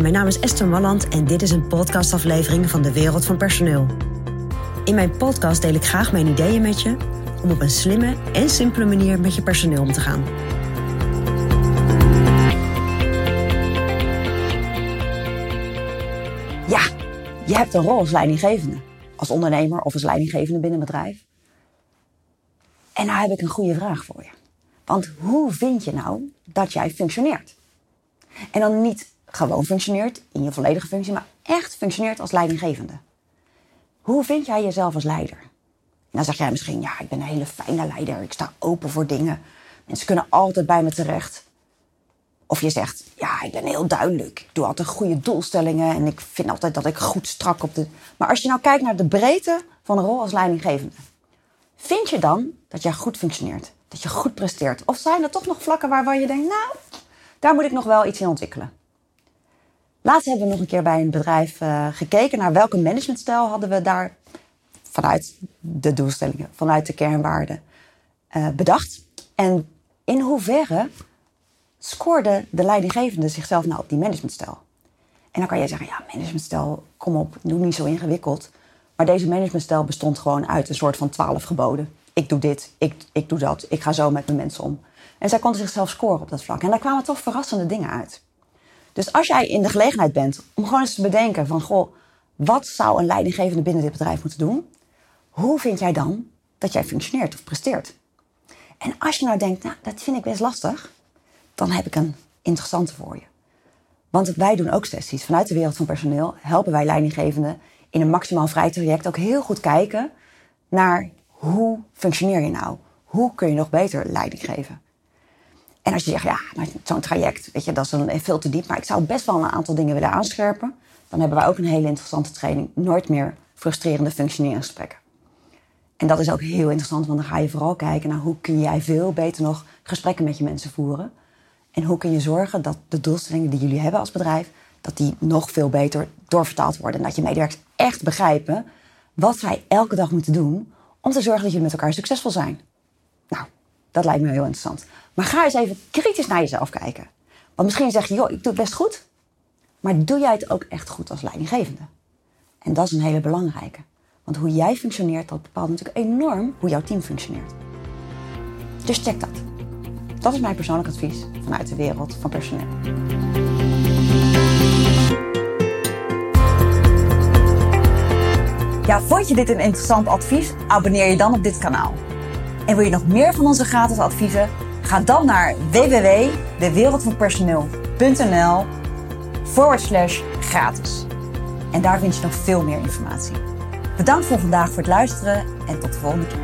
Mijn naam is Esther Malland en dit is een podcastaflevering van de Wereld van Personeel. In mijn podcast deel ik graag mijn ideeën met je om op een slimme en simpele manier met je personeel om te gaan. Ja, je hebt een rol als leidinggevende. Als ondernemer of als leidinggevende binnen een bedrijf. En nou heb ik een goede vraag voor je. Want hoe vind je nou dat jij functioneert? En dan niet gewoon functioneert in je volledige functie, maar echt functioneert als leidinggevende. Hoe vind jij jezelf als leider? dan zeg jij misschien, ja, ik ben een hele fijne leider. Ik sta open voor dingen. Mensen kunnen altijd bij me terecht. Of je zegt, ja, ik ben heel duidelijk. Ik doe altijd goede doelstellingen en ik vind altijd dat ik goed strak op de. Maar als je nou kijkt naar de breedte van een rol als leidinggevende, vind je dan dat jij goed functioneert? Dat je goed presteert? Of zijn er toch nog vlakken waarvan je denkt, nou, daar moet ik nog wel iets in ontwikkelen? Laatst hebben we nog een keer bij een bedrijf uh, gekeken naar welke managementstijl hadden we daar vanuit de doelstellingen, vanuit de kernwaarden uh, bedacht. En in hoeverre scoorde de leidinggevende zichzelf nou op die managementstijl? En dan kan je zeggen, ja, managementstijl, kom op, doe niet zo ingewikkeld. Maar deze managementstijl bestond gewoon uit een soort van twaalf geboden. Ik doe dit, ik, ik doe dat, ik ga zo met mijn mensen om. En zij konden zichzelf scoren op dat vlak. En daar kwamen toch verrassende dingen uit. Dus als jij in de gelegenheid bent om gewoon eens te bedenken van... goh, wat zou een leidinggevende binnen dit bedrijf moeten doen? Hoe vind jij dan dat jij functioneert of presteert? En als je nou denkt, nou, dat vind ik best lastig... dan heb ik een interessante voor je. Want wij doen ook sessies. Vanuit de wereld van personeel helpen wij leidinggevenden... in een maximaal vrij traject ook heel goed kijken... naar hoe functioneer je nou? Hoe kun je nog beter leiding geven? En als je zegt, ja, zo'n traject, weet je, dat is dan veel te diep. Maar ik zou best wel een aantal dingen willen aanscherpen. Dan hebben wij ook een hele interessante training. Nooit meer frustrerende functioneringsgesprekken. En dat is ook heel interessant, want dan ga je vooral kijken naar hoe kun jij veel beter nog gesprekken met je mensen voeren. En hoe kun je zorgen dat de doelstellingen die jullie hebben als bedrijf, dat die nog veel beter doorvertaald worden. En dat je medewerkers echt begrijpen wat zij elke dag moeten doen om te zorgen dat jullie met elkaar succesvol zijn. Nou, dat lijkt me heel interessant. Maar ga eens even kritisch naar jezelf kijken. Want misschien zeg je, joh, ik doe het best goed. Maar doe jij het ook echt goed als leidinggevende? En dat is een hele belangrijke. Want hoe jij functioneert, dat bepaalt natuurlijk enorm hoe jouw team functioneert. Dus check dat. Dat is mijn persoonlijk advies vanuit de wereld van personeel. Ja, vond je dit een interessant advies? Abonneer je dan op dit kanaal. En wil je nog meer van onze gratis adviezen? Ga dan naar www.dewereldvanpersoneel.nl forward slash gratis. En daar vind je nog veel meer informatie. Bedankt voor vandaag voor het luisteren en tot de volgende keer.